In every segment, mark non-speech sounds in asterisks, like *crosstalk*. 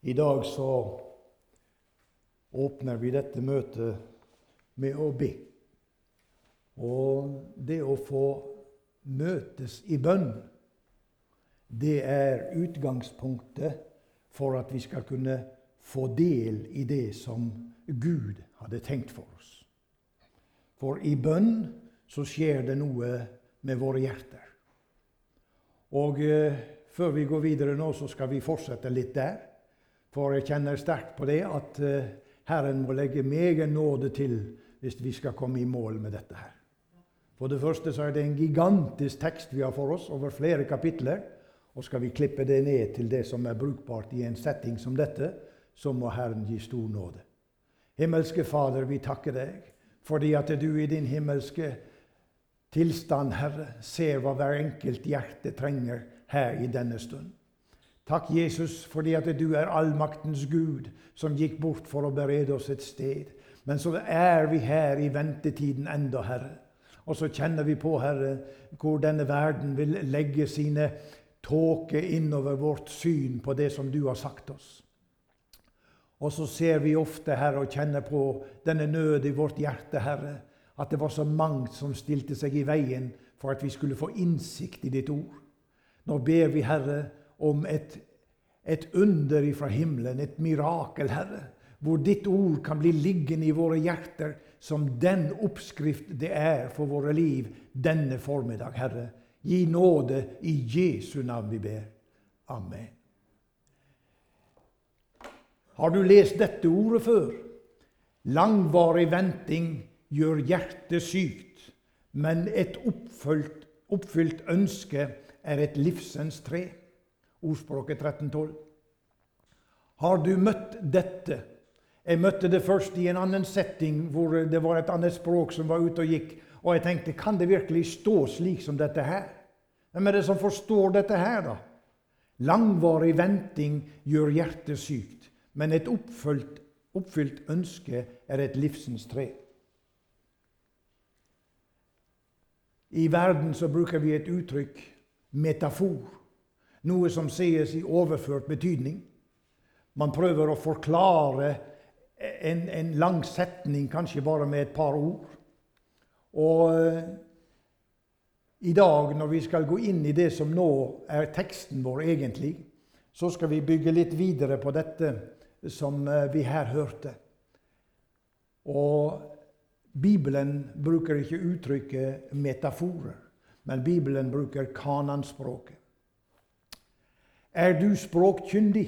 I dag så åpner vi dette møtet med å be. Og det å få møtes i bønn, det er utgangspunktet for at vi skal kunne få del i det som Gud hadde tenkt for oss. For i bønn så skjer det noe med våre hjerter. Og eh, før vi går videre nå, så skal vi fortsette litt der. For jeg kjenner sterkt på det at eh, Herren må legge meget nåde til hvis vi skal komme i mål med dette her. For det første så er det en gigantisk tekst vi har for oss, over flere kapitler. Og skal vi klippe det ned til det som er brukbart i en setting som dette, så må Herren gi stor nåde. Himmelske Fader, vi takker deg fordi at du i din himmelske tilstand, Herre, ser hva hver enkelt hjerte trenger her i denne stund. Takk, Jesus, fordi at du er allmaktens Gud, som gikk bort for å berede oss et sted. Men så er vi her i ventetiden enda, Herre. Og så kjenner vi på, Herre, hvor denne verden vil legge sine tåker innover vårt syn på det som du har sagt oss. Og så ser vi ofte, Herre, og kjenner på denne nød i vårt hjerte, Herre, at det var så mangt som stilte seg i veien for at vi skulle få innsikt i ditt ord. Nå ber vi, Herre, om et, et under ifra himmelen, et mirakel, Herre, hvor ditt ord kan bli liggende i våre hjerter som den oppskrift det er for våre liv denne formiddag, Herre. Gi nåde i Jesu navn vi ber. Amen. Har du lest dette ordet før? Langvarig venting gjør hjertet sykt, men et oppfylt, oppfylt ønske er et livsens tre. Ordspråket 1312. Har du møtt dette? Jeg møtte det først i en annen setting hvor det var et annet språk som var ute og gikk. Og jeg tenkte, kan det virkelig stå slik som dette her? Hvem er det som forstår dette her, da? Langvarig venting gjør hjertet sykt, men et oppfylt, oppfylt ønske er et livsens tre. I verden så bruker vi et uttrykk metafor. Noe som sies i overført betydning. Man prøver å forklare en, en, lang setning kanskje bare med et par ord. Og uh, i dag, når vi skal gå inn i det som nå er teksten vår egentlig, så skal vi bygge litt videre på dette som uh, vi her hørte. Og Bibelen bruker ikke uttrykket metaforer, men Bibelen bruker kananspråket. Er du språkkyndig?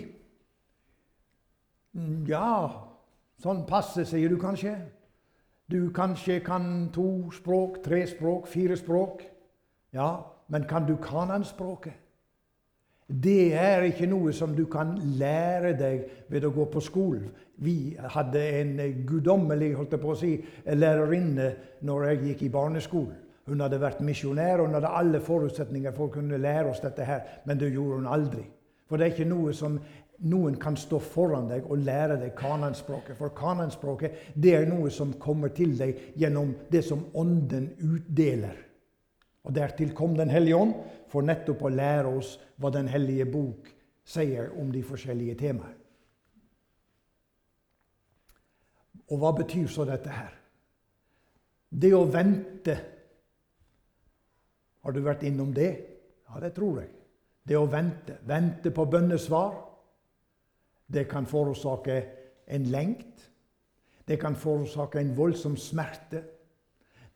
Ja, Sånn passe, sier du kanskje. Du kanskje kan to språk, tre språk, fire språk. Ja, men kan du kananspråket? Det er ikke noe som du kan lære deg ved å gå på skolen. Vi hadde en guddommelig holdt jeg på å si, lærerinne når jeg gikk i barneskolen. Hun hadde vært misjonær og hun hadde alle forutsetninger for å kunne lære oss dette her, men det gjorde hun aldri. For det er ikke noe som noen kan stå foran deg og lære deg kananspråket. For kananspråket det er noe som kommer til deg gjennom det som Ånden utdeler. Og Dertil kom Den hellige ånd for nettopp å lære oss hva Den hellige bok sier om de forskjellige temaer. Og hva betyr så dette her? Det å vente Har du vært innom det? Ja, det tror jeg. Det å vente. Vente på bønnesvar. Det kan forårsake en lengt. Det kan forårsake en voldsom smerte.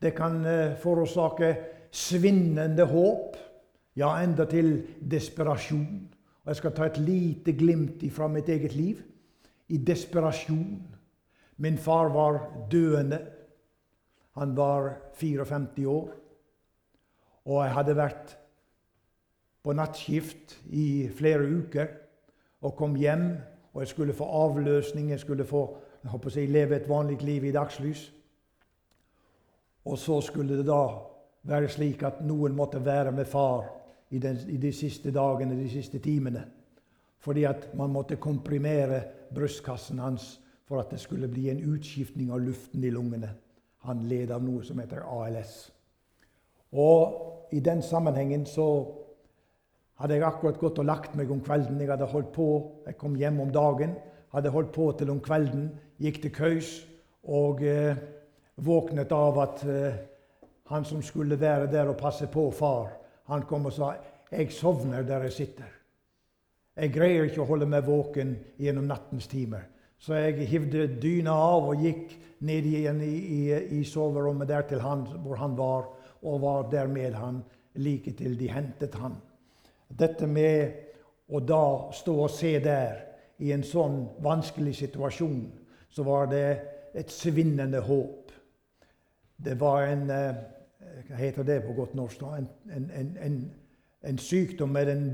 Det kan eh, forårsake svinnende håp, ja, endatil desperasjon. Og Jeg skal ta et lite glimt fra mitt eget liv. I desperasjon. Min far var døende. Han var 54 år. Og jeg hadde vært på nattskift i flere uker og kom hjem og jeg skulle få avløsning, jeg skulle få jeg håper å si, leve et vanlig liv i dagslys. Og så skulle det da være slik at noen måtte være med far i, den, i de siste dagene, de siste timene. Fordi at man måtte komprimere brystkassen hans for at det skulle bli en utskiftning av luften i lungene. Han led av noe som heter ALS. Og i den sammenhengen så hadde jeg akkurat gått og lagt meg om kvelden. Jeg hadde holdt på, jeg kom hjem om dagen, hadde holdt på til om kvelden, gikk til køys og eh, våknet av at eh, han som skulle være der og passe på far, han kom og sa 'Jeg sovner der jeg sitter'. Jeg greier ikke å holde meg våken gjennom nattens timer. Så jeg hivde dyna av og gikk ned igjen i, i, i soverommet der til han, hvor han var, og var der med han like til de hentet han. Dette med å da stå og se der i en sånn vanskelig situasjon, så var det et svinnende håp. Det var en eh, Hva heter det på godt norsk? En, en, en, en sykdom med en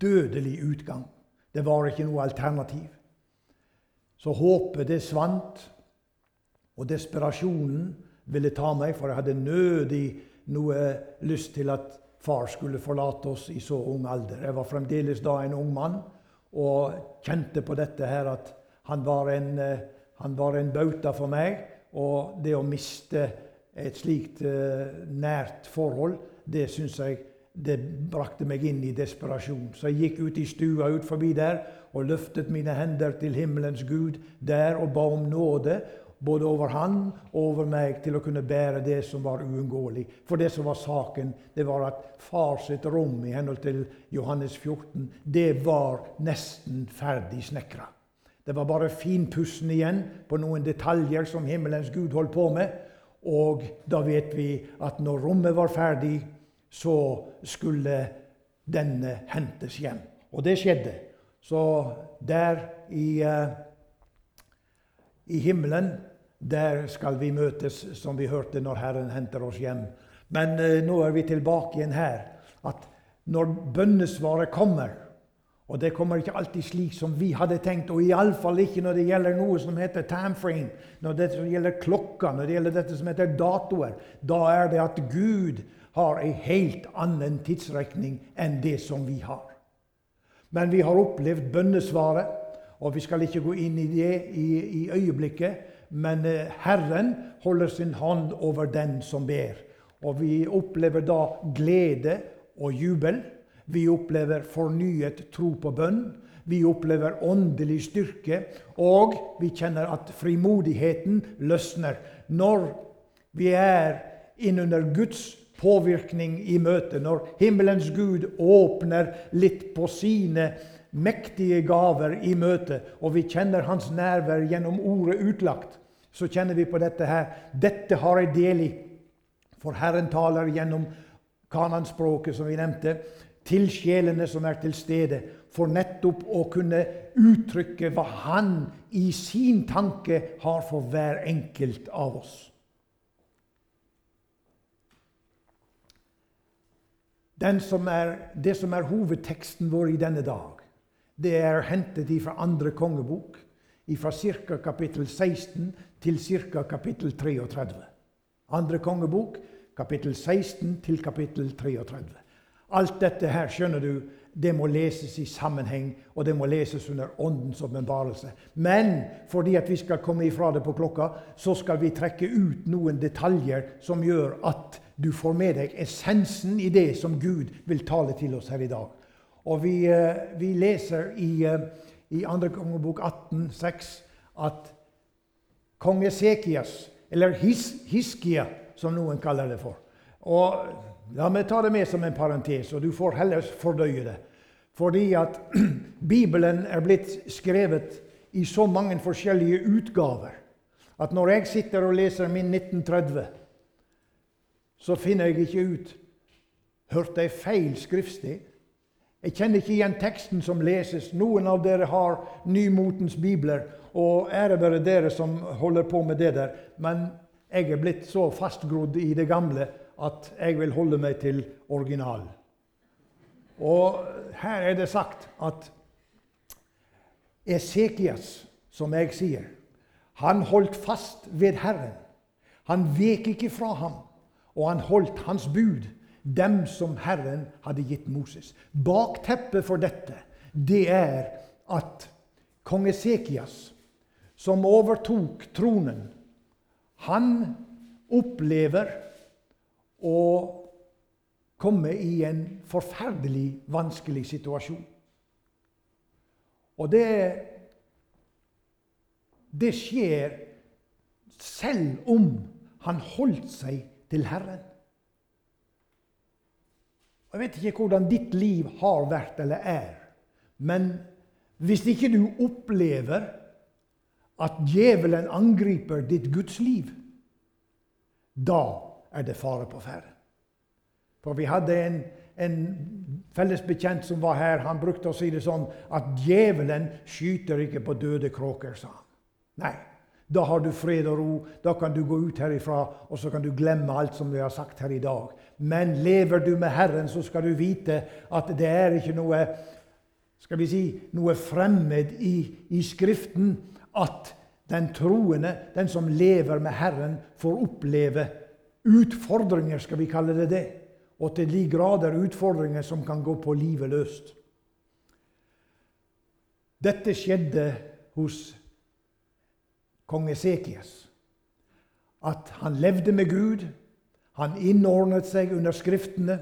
dødelig utgang. Det var ikke noe alternativ. Så håpet det svant, og desperasjonen ville ta meg, for jeg hadde nødig noe lyst til at far skulle forlate oss i så ung alder. Jeg var fremdeles da en ung mann og kjente på dette her at han var en, eh, han var en bauta for meg. Og det å miste et slikt uh, nært forhold, det syns jeg det brakte meg inn i desperasjon. Så jeg gikk ut i stua ut forbi der og løftet mine hender til himmelens Gud der og ba om nåde både over han og over meg til å kunne bære det som var uunngåelig. For det som var saken, det var at far sitt rom i henhold til Johannes 14, det var nesten ferdig snekra. Det var bare finpussen igjen på noen detaljer som himmelens Gud holdt på med. Og da vet vi at når rommet var ferdig, så skulle denne hentes hjem. Og det skjedde. Så der i, uh, i himmelen der skal vi møtes, som vi hørte når Herren henter oss hjem. Men eh, nå er vi tilbake igjen her. At når bønnesvaret kommer Og det kommer ikke alltid slik som vi hadde tenkt, og iallfall ikke når det gjelder noe som heter time frame, når det gjelder klokka, når det gjelder dette som heter datoer. Da er det at Gud har en helt annen tidsrekning enn det som vi har. Men vi har opplevd bønnesvaret, og vi skal ikke gå inn i det i, i øyeblikket. Men eh, Herren holder sin hånd over den som ber. Og vi opplever da glede og jubel. Vi opplever fornyet tro på bønn. Vi opplever åndelig styrke, og vi kjenner at frimodigheten løsner. Når vi er innunder Guds påvirkning i møtet, når himmelens Gud åpner litt på sine mektige gaver i møte, og vi kjenner hans nærvær gjennom ordet utlagt, så kjenner vi på dette her. Dette har jeg del i. For Herren taler gjennom kananspråket, som vi nevnte, til sjelene som er til stede, for nettopp å kunne uttrykke hva Han i sin tanke har for hver enkelt av oss. Som er, det som er hovedteksten vår i denne dag, det er hentet fra andre kongebok, fra ca. kapittel 16 til ca. kapittel 33. Andre kongebok, kapittel 16 til kapittel 33. Alt dette her, skjønner du, det må leses i sammenheng, og det må leses under Åndens åpenbarelse. Men fordi at vi skal komme ifra det på klokka, så skal vi trekke ut noen detaljer som gjør at du får med deg essensen i det som Gud vil tale til oss her i dag. Og vi, eh, vi leser i eh, i 2. kongebok 18, 6, at kong Esekias, eller His, Hiskia, som noen kaller det for og La meg ta det med som en parentes, og du får heller fordøye det. Fordi at *clears throat* Bibelen er blitt skrevet i så mange forskjellige utgaver at når jeg sitter og leser min 1930, så finner jeg ikke ut Hørte jeg feil skriftsted? Jeg kjenner ikke igjen teksten som leses. Noen av dere har nymotens bibler, og ære være dere som holder på med det der. Men jeg er blitt så fastgrodd i det gamle at jeg vil holde meg til originalen. Og her er det sagt at Esekias, som jeg sier, han holdt fast ved Herren. Han vek ikke fra ham, og han holdt hans bud dem som Herren hadde gitt Moses. Bakteppet for dette det er at kong Esekias, som overtok tronen, han opplever å komme i en forferdelig vanskelig situasjon. Og det, det skjer selv om han holdt seg til Herren. Jeg vet ikke hvordan ditt liv har vært eller er, men hvis ikke du opplever at djevelen angriper ditt Guds liv, da er det fare på ferde. For vi hadde en, en felles bekjent som var her. Han brukte å si det sånn at djevelen skyter ikke på døde kråker, sa han. Nei. Da har du fred og ro. Da kan du gå ut herifra og så kan du glemme alt som vi har sagt her i dag. Men lever du med Herren, så skal du vite at det er ikke noe skal vi si, noe fremmed i, i Skriften at den troende, den som lever med Herren, får oppleve utfordringer, skal vi kalle det det. Og til de grader utfordringer som kan gå på livet løst. Dette skjedde hos kong Esekias. At han levde med Gud, han innordnet seg under Skriftene.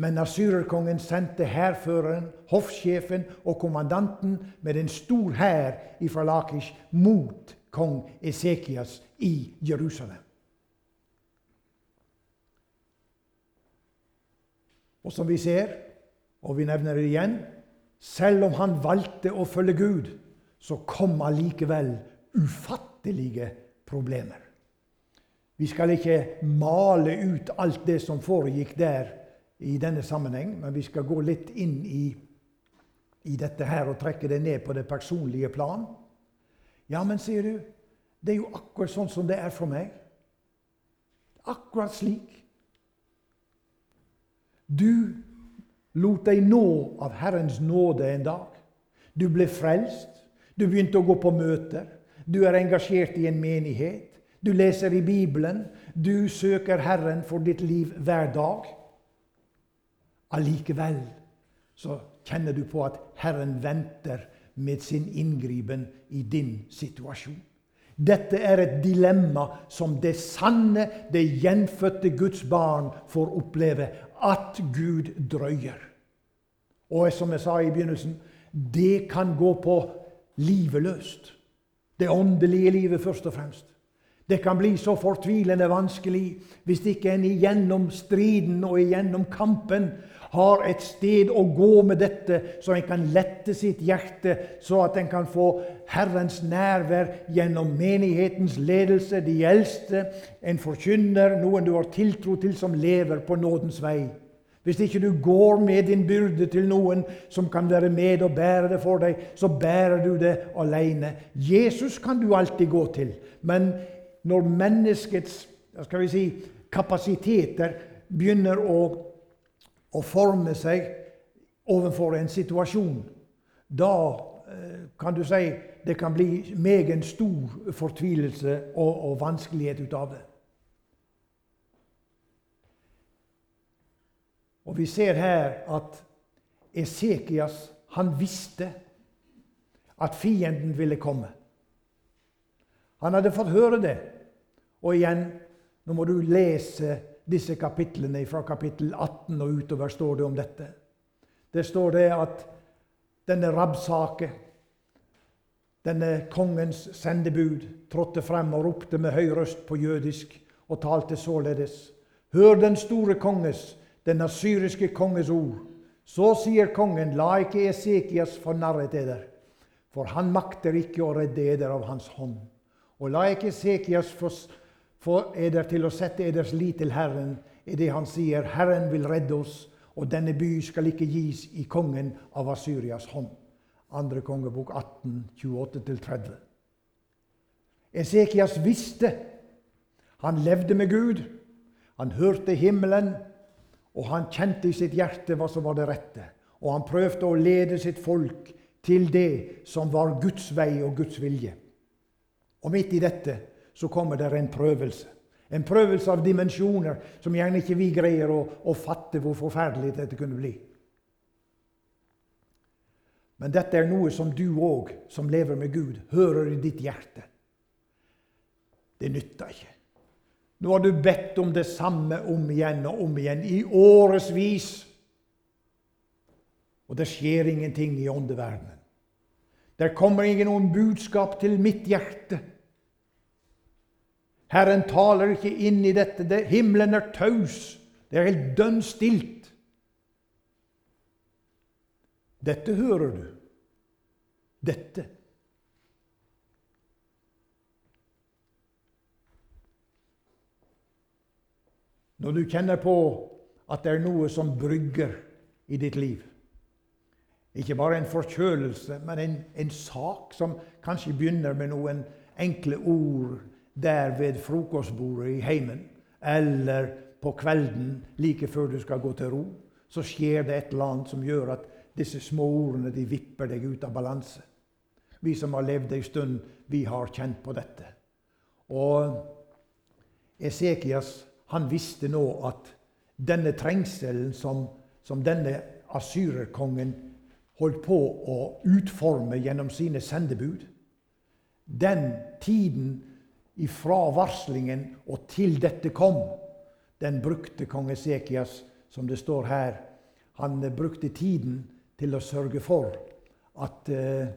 Men asyrerkongen sendte hærføreren, hoffsjefen og kommandanten med en stor hær fra Lakish mot kong Esekias i Jerusalem. Og som vi ser, og vi nevner det igjen Selv om han valgte å følge Gud, så kom allikevel ufattelige problemer. Vi skal ikke male ut alt det som foregikk der i denne sammenheng, men vi skal gå litt inn i, i dette her og trekke det ned på det personlige plan. Ja, men sier du, det er jo akkurat sånn som det er for meg. Akkurat slik. Du lot deg nå av Herrens nåde en dag. Du ble frelst. Du begynte å gå på møter. Du er engasjert i en menighet. Du leser i Bibelen. Du søker Herren for ditt liv hver dag. Allikevel så kjenner du på at Herren venter med sin inngripen i din situasjon. Dette er et dilemma som det sanne, det gjenfødte Guds barn får oppleve. At Gud drøyer. Og som jeg sa i begynnelsen, det kan gå på livet løst. Det åndelige livet først og fremst. Det kan bli så fortvilende vanskelig hvis ikke en igjennom striden og igjennom kampen har et sted å gå med dette, så en kan lette sitt hjerte, så at en kan få Herrens nærvær gjennom menighetens ledelse, de eldste, en forkynner, noen du har tiltro til, som lever på nådens vei. Hvis ikke du går med din byrde til noen som kan være med og bære det for deg, så bærer du det alene. Jesus kan du alltid gå til, men når menneskets skal vi si, kapasiteter begynner å, å forme seg overfor en situasjon, da eh, kan du si det kan bli meget stor fortvilelse og, og vanskelighet ut av det. Og vi ser her at Esekias han visste at fienden ville komme. Han hadde fått høre det. Og igjen, nå må du lese disse kapitlene fra kapittel 18 og utover står det om dette. Det står det at denne Rabsake, denne kongens sendebud, trådte frem og ropte med høy røst på jødisk og talte således. Hør den store konges den asyriske konges ord. Så sier kongen, la ikke Esekias fornarret eder, for han makter ikke å redde eder av hans hånd. Og la ikke Esekias få eder til å sette eders lit til Herren i det han sier, Herren vil redde oss, og denne by skal ikke gis i kongen av Asyrias hånd. Andre kongebok 18, 28-30. Esekias visste. Han levde med Gud. Han hørte himmelen og han kjente i sitt hjerte hva som var det rette. Og han prøvde å lede sitt folk til det som var Guds vei og Guds vilje. Og midt i dette så kommer det en prøvelse. En prøvelse av dimensjoner som gjerne ikke vi greier å, å fatte hvor forferdelig dette kunne bli. Men dette er noe som du òg, som lever med Gud, hører i ditt hjerte. Det nytter ikke. Nå har du bedt om det samme om igjen og om igjen i årevis. Og det skjer ingenting i åndeverdenen. Det kommer ingen noen budskap til mitt hjerte. Herren taler ikke inn i dette. Det, himmelen er taus. Det er helt dønn stilt. Dette hører du. Dette. Når du kjenner på at det er noe som brygger i ditt liv. Ikke bare en forkjølelse, men en, en sak som kanskje begynner med noen enkle ord der ved frokostbordet i heimen, eller på kvelden like før du skal gå til ro. Så skjer det et eller annet som gjør at disse små ordene de vipper deg ut av balanse. Vi som har levd ei stund, vi har kjent på dette. Og Esekias han visste nå at denne trengselen som, som denne asyrerkongen holdt på å utforme gjennom sine sendebud, den tiden ifra varslingen og til dette kom, den brukte kong Esekias, som det står her. Han brukte tiden til å sørge for at uh,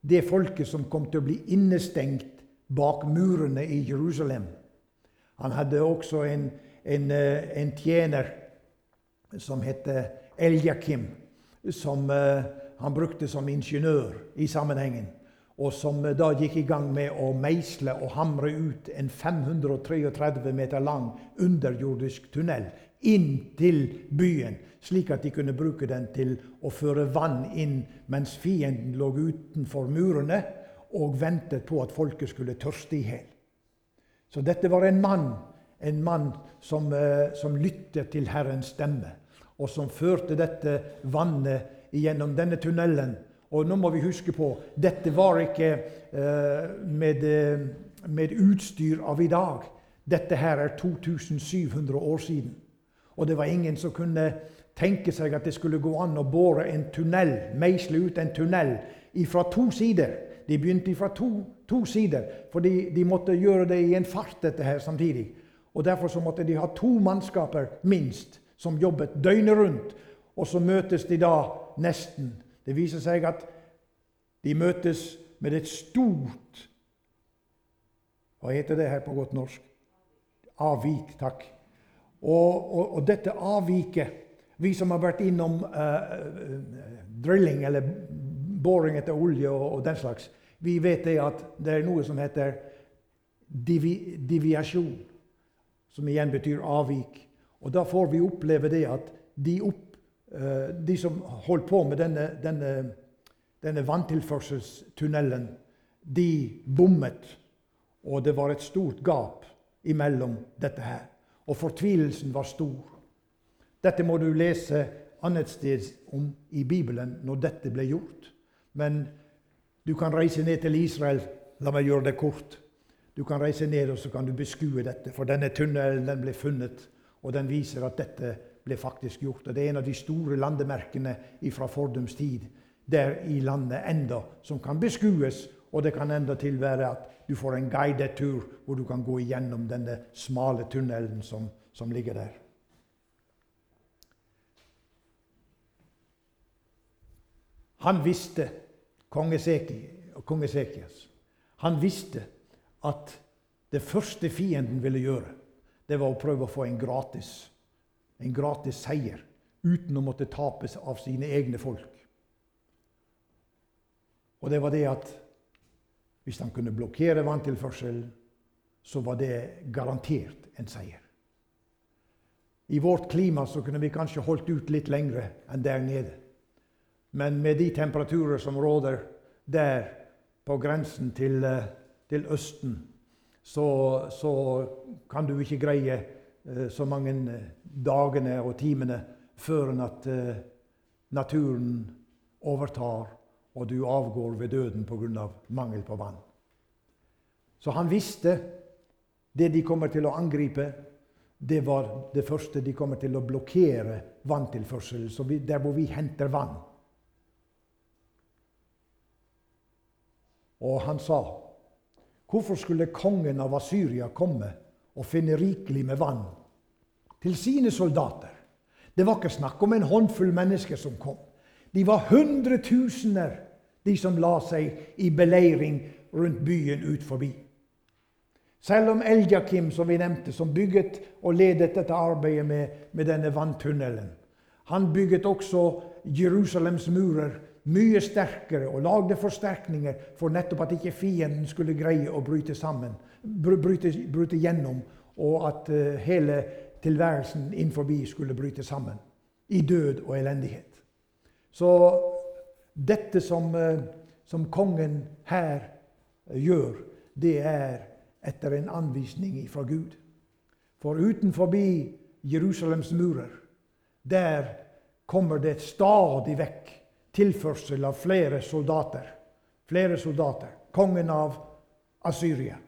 det folket som kom til å bli innestengt bak murene i Jerusalem, han hadde også en, en, eh, en tjener som het Eljakim, som uh, han brukte som ingeniør i sammenhengen. Og som uh, da gikk i gang med å meisle og hamre ut en 533 meter lang underjordisk tunnel inn til byen, slik at de kunne bruke den til å føre vann inn mens fienden lå utenfor murene og ventet på at folket skulle tørste i hjel. Så dette var en mann, en mann som, eh, som lyttet til Herrens stemme, og som førte dette vannet gjennom denne tunnelen. Og nå må vi huske på dette var ikke eh, med, eh, med utstyr av i dag. Dette her er 2700 år siden. Og det var ingen som kunne tenke seg at det skulle gå an å bore en tunnel, meisle ut en tunnel fra to sider. De begynte fra to, to sider, for de, måtte gjøre det i en fart dette her samtidig. Og Derfor så måtte de ha to mannskaper minst som jobbet døgnet rundt. Og så møtes de da nesten. Det viser seg at de møtes med et stort Hva heter det her på godt norsk? Avvik. Takk. Og, og, og dette avviket Vi som har vært innom uh, drilling eller boring etter olje og, og, den slags, vi vet det at det er noe som heter divi, diviasjon, som igjen betyr avvik. Og da får vi oppleve det at de, opp, uh, de som holdt på med denne, denne, denne vanntilførselstunnelen, de bommet. Og det var et stort gap imellom dette her. Og fortvilelsen var stor. Dette må du lese annet sted om i Bibelen når dette ble gjort. Men du kan reise ned til Israel. La meg gjøre det kort. Du kan reise ned og så kan du beskue dette. For denne tunnelen den ble funnet, og den viser at dette ble faktisk gjort. Og Det er en av de store landemerkene fra fordums tid der i landet enda som kan beskues. Og det kan enda til være at du får en guidet tur hvor du kan gå igjennom denne smale tunnelen som, som ligger der. Han visste kong Esekias. Han visste at det første fienden ville gjøre, det var å prøve å få en gratis, en gratis seier uten å måtte tapes av sine egne folk. Og det var det at hvis han kunne blokkere vanntilførselen, så var det garantert en seier. I vårt klima så kunne vi kanskje holdt ut litt lengre enn der nede. Men med de temperaturer som råder der på grensen til, eh, til Østen, så, så, kan du ikke greie eh, så mange eh, dagene og timene før at naturen overtar, og du avgår ved døden pga. mangel på vann. Så han visste det de kommer til å angripe, det var det første de kommer til å blokkere vanntilførselen. Der hvor vi henter vann. Og han sa, 'Hvorfor skulle kongen av Asyria komme og finne rikelig med vann til sine soldater. Det var ikke snakk om en håndfull mennesker som kom. De var hundretusener, de som la seg i beleiring rundt byen ut forbi. Selv om Eljakim, som vi nevnte, som bygget og ledet dette arbeidet med, med denne vanntunnelen, han bygget også Jerusalems murer mye sterkere og lagde forsterkninger for nettopp at ikke fienden skulle greie å bryte sammen, bryte, bryte gjennom, og at uh, hele tilværelsen innenfor skulle bryte sammen i død og elendighet. Så dette som, uh, som kongen her uh, gjør, det er etter en anvisning fra Gud. For utenfor Jerusalems murer, der kommer det stadig vekk tilførsel av flere soldater. Flere soldater. Kongen av Asyria.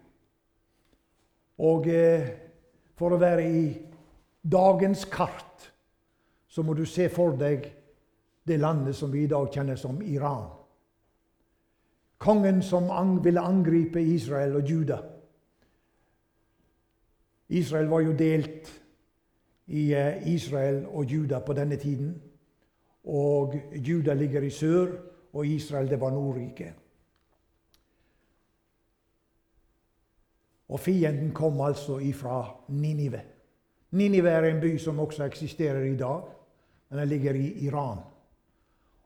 Og eh, for å være i dagens kart så må du se for deg det landet som vi i dag kjenner som Iran. Kongen som ville angripe Israel og Juda. Israel var jo delt i eh, Israel og Juda på denne tiden. Og Juda ligger i sør, og Israel det var Nordriket. Og fienden kom altså ifra Ninive. Ninive er en by som også eksisterer i dag, men den ligger i Iran.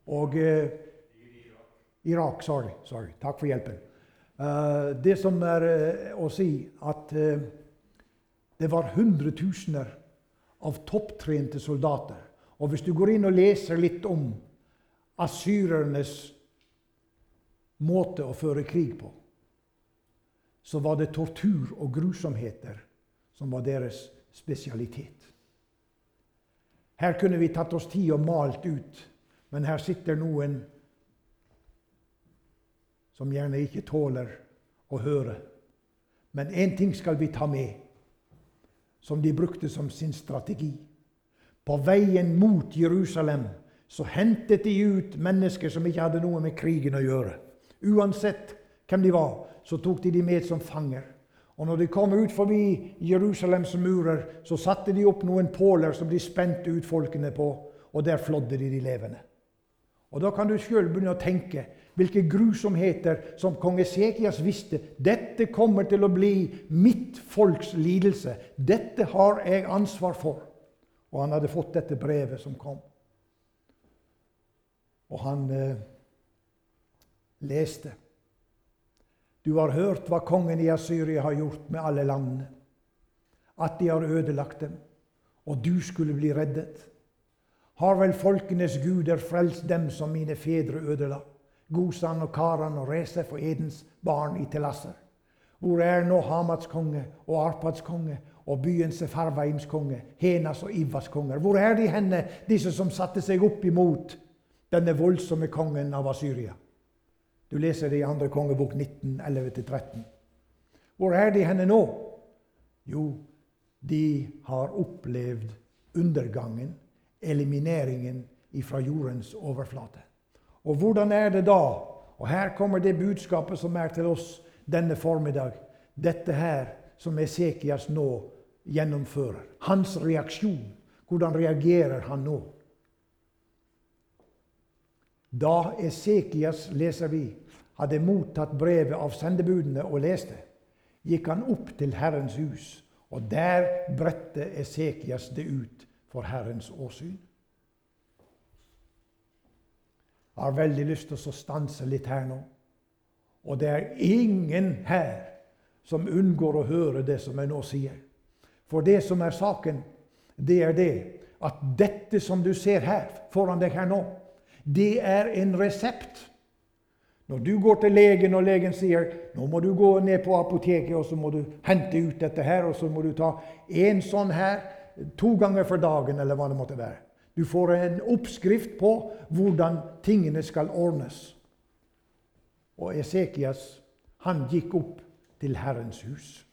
Og eh, Irak. Sorry. sorry. Takk for hjelpen. Uh, det som er uh, å si at uh, det var hundretusener av topptrente soldater og hvis du går inn og leser litt om asyrernes måte å føre krig på, så var det tortur og grusomheter som var deres spesialitet. Her kunne vi tatt oss tid og malt ut, men her sitter noen som gjerne ikke tåler å høre. Men én ting skal vi ta med, som de brukte som sin strategi. På veien mot Jerusalem så hentet de ut mennesker som ikke hadde noe med krigen å gjøre. Uansett hvem de var, så tok de de med som fanger. Og når de kom ut forbi Jerusalems murer, så satte de opp noen påler som de spente ut folkene på, og der flådde de de levende. Og Da kan du sjøl begynne å tenke hvilke grusomheter som kong Esekias visste. Dette kommer til å bli mitt folks lidelse. Dette har jeg ansvar for. Og han hadde fått dette brevet som kom. Og han eh, leste. Du har hørt hva kongen i Asyria har gjort med alle landene. At de har ødelagt dem, og du skulle bli reddet. Har vel folkenes guder frelst dem som mine fedre ødela? Gosan og Karan og Resef og Edens barn i Telasser. Hvor er nå Hamats konge og Arpads konge og byens farveims konge, Henas og Ivas konger. Hvor er de henne, disse som satte seg opp imot denne voldsomme kongen av Asyria? Du leser det i 2. kongebok 19, 11-13. Hvor er de henne nå? Jo, de har opplevd undergangen, elimineringen fra jordens overflate. Og hvordan er det da? Og her kommer det budskapet som er til oss denne formiddag. Dette her som Esekias nå gjennomfører. Hans reaksjon. Hvordan reagerer han nå? Da Esekias, leser vi, hadde mottatt brevet av sendebudene og leste, gikk han opp til Herrens hus, og der bredte Esekias det ut for Herrens åsyn. Jeg har veldig lyst til å stanse litt her nå. Og det er ingen her som unngår å høre det som jeg nå sier. For det som er saken, det er det at dette som du ser her foran deg her nå, det er en resept. Når du går til legen, og legen sier nå må du gå ned på apoteket og så må du hente ut dette her, og så må du ta en sånn her to ganger for dagen, eller hva det måtte være. Du får en oppskrift på hvordan tingene skal ordnes. Og Esekias han gikk opp til Herrens hus.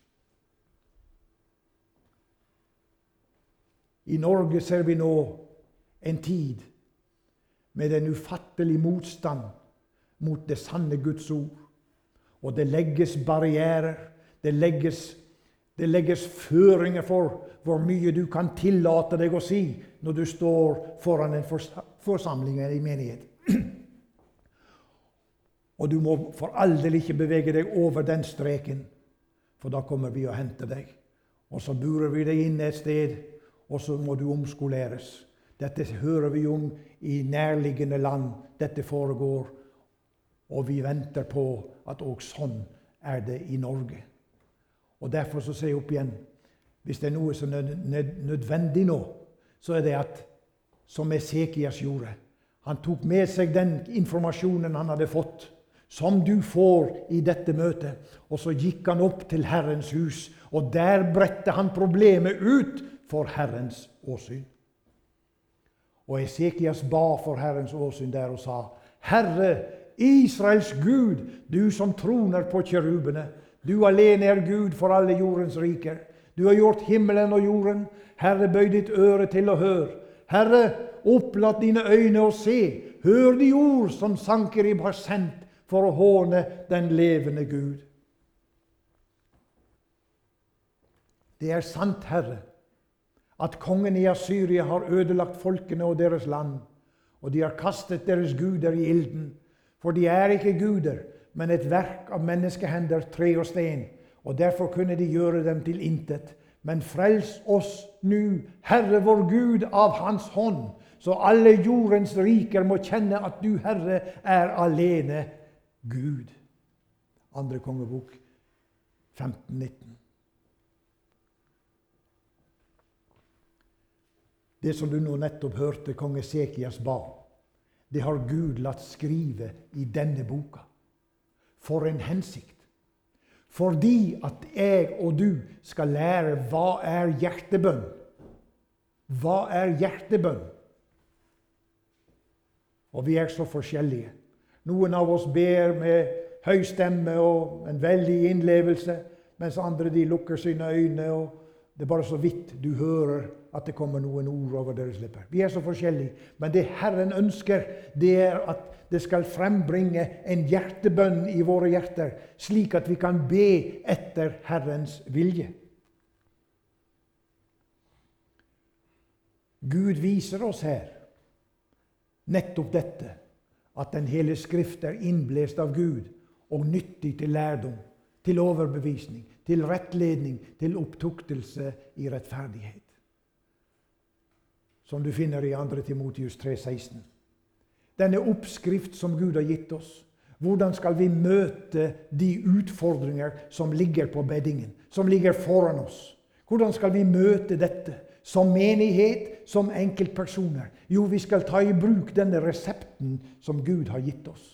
I Norge ser vi nå en tid med en ufattelig motstand mot det sanne Guds ord. Og det legges barrierer, det legges, Det legges føringer for hvor mye du kan tillate deg å si når du står foran en forsamling eller i menighet. Og du må for all del ikke bevege deg over den streken, for da kommer vi og henter deg. Og så burer vi deg inn et sted, og så må du omskoleres. Dette hører vi om i nærliggende land. Dette foregår. Og vi venter på at òg sånn er det i Norge. Og Derfor så sier jeg opp igjen hvis det er noe som er nødvendig nå, så er det at som Esekias gjorde Han tok med seg den informasjonen han hadde fått, som du får i dette møtet, og så gikk han opp til Herrens hus, og der bredte han problemet ut for Herrens åsyn. Og Esekias ba for Herrens åsyn der og sa, Herre, Israels Gud, du som troner på kjerubene, du alene er Gud for alle jordens riker. Du har gjort himmelen og jorden. Herre, bøy ditt øre til å høre. Herre, opplatt dine øyne og se. Hør de ord som Sankerib har sendt for å håne den levende Gud. Det er sant, Herre, at kongen i Asyria har ødelagt folkene og deres land, og de har kastet deres guder i ilden. For de er ikke guder, men et verk av menneskehender, tre og sten. Og derfor kunne de gjøre dem til intet. Men frels oss nu, Herre vår Gud, av Hans hånd, så alle jordens riker må kjenne at du, Herre, er alene Gud. Andre kongebok 1519. Det som du nå nettopp hørte konge Sekias ba, det har Gud latt skrive i denne boka. For en hensikt! Fordi at jeg og du skal lære hva er hjertebønn. Hva er hjertebønn? Og vi er så forskjellige. Noen av oss ber med høy stemme og en veldig innlevelse, mens andre de lukker sine øyne. og Det er bare så vidt du hører at det kommer noen ord over deres lepper. Vi er så forskjellige. Men det Herren ønsker, det er at det skal frembringe en hjertebønn i våre hjerter, slik at vi kan be etter Herrens vilje. Gud viser oss her nettopp dette, at Den hele Skrift er innblest av Gud og nyttig til lærdom, til overbevisning, til rettledning, til opptuktelse i rettferdighet. Som du finner i 2. Timotius 3,16 denne oppskrift som Gud har gitt oss. Hvordan skal vi møte de utfordringer som ligger på beddingen, som ligger foran oss? Hvordan skal vi møte dette som menighet, som enkeltpersoner? Jo, vi skal ta i bruk denne resepten som Gud har gitt oss.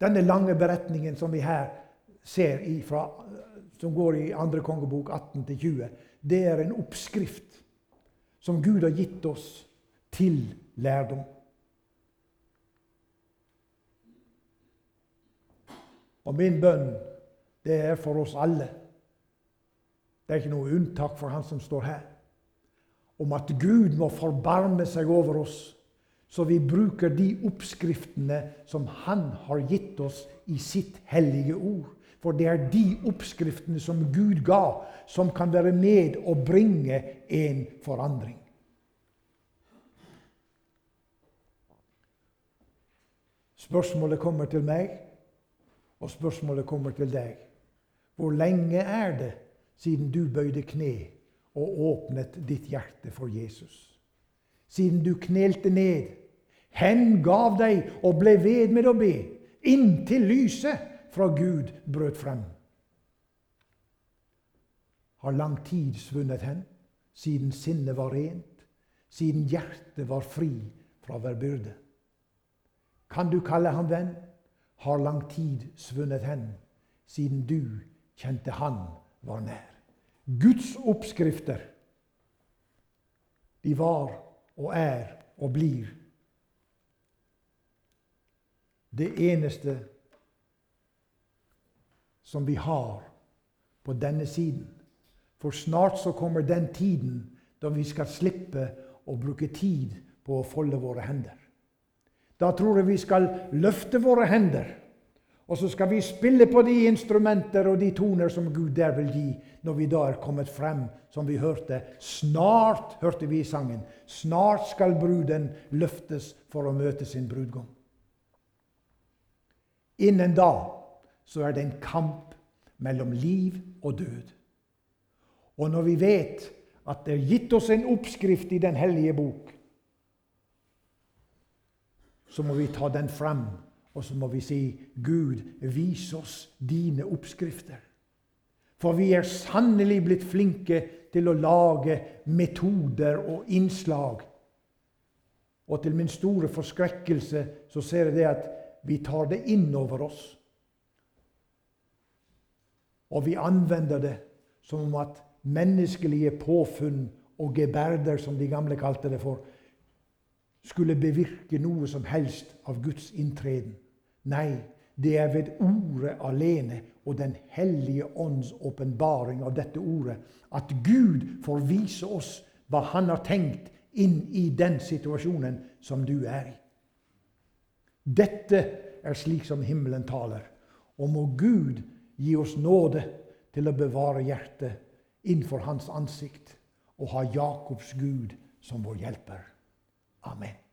Denne lange beretningen som vi her ser ifra, som går i 2. kongebok 18-20, det er en oppskrift som Gud har gitt oss til lærdom. Og min bønn, det er for oss alle. Det er ikke noe unntak for han som står her. Om at Gud må forbarme seg over oss, så vi bruker de oppskriftene som Han har gitt oss i sitt hellige ord. For det er de oppskriftene som Gud ga, som kan være med og bringe en forandring. Spørsmålet kommer til meg, og spørsmålet kommer til deg. Hvor lenge er det siden du bøyde kne og åpnet ditt hjerte for Jesus? Siden du knelte ned, hengav deg og ble ved med å be, inntil lyset fra Gud brøt frem. Har lang tid svunnet hen, siden sinnet var rent, siden hjertet var fri fra hver byrde. Kan du kalle ham venn? Har lang tid svunnet hen siden du kjente han var nær. Guds oppskrifter, de var og er og blir det eneste som vi har på denne siden. For snart så kommer den tiden da vi skal slippe å bruke tid på å folde våre hender. Da tror jeg vi skal løfte våre hender Og så skal vi spille på de instrumenter og de toner som Gud der vil gi, når vi da er kommet frem, som vi hørte. Snart, hørte vi i sangen, snart skal bruden løftes for å møte sin brudgom. Innen da så er det en kamp mellom liv og død. Og når vi vet at det er gitt oss en oppskrift i Den hellige bok, så må vi ta den frem, og så må vi si, Gud, vis oss dine oppskrifter. For vi er sannelig blitt flinke til å lage metoder og innslag. Og til min store forskrekkelse så ser jeg det at vi tar det inn over oss. Og vi anvender det som om at menneskelige påfunn og geberder, som de gamle kalte det for, skulle bevirke noe som helst av Guds inntreden. Nei, det er ved ordet alene og Den hellige ånds åpenbaring av dette ordet at Gud får vise oss hva Han har tenkt inn i den situasjonen som du er i. Dette er slik som himmelen taler. Og må Gud gi oss nåde til å bevare hjertet innenfor Hans ansikt og ha Jakobs Gud som vår hjelper. Amen.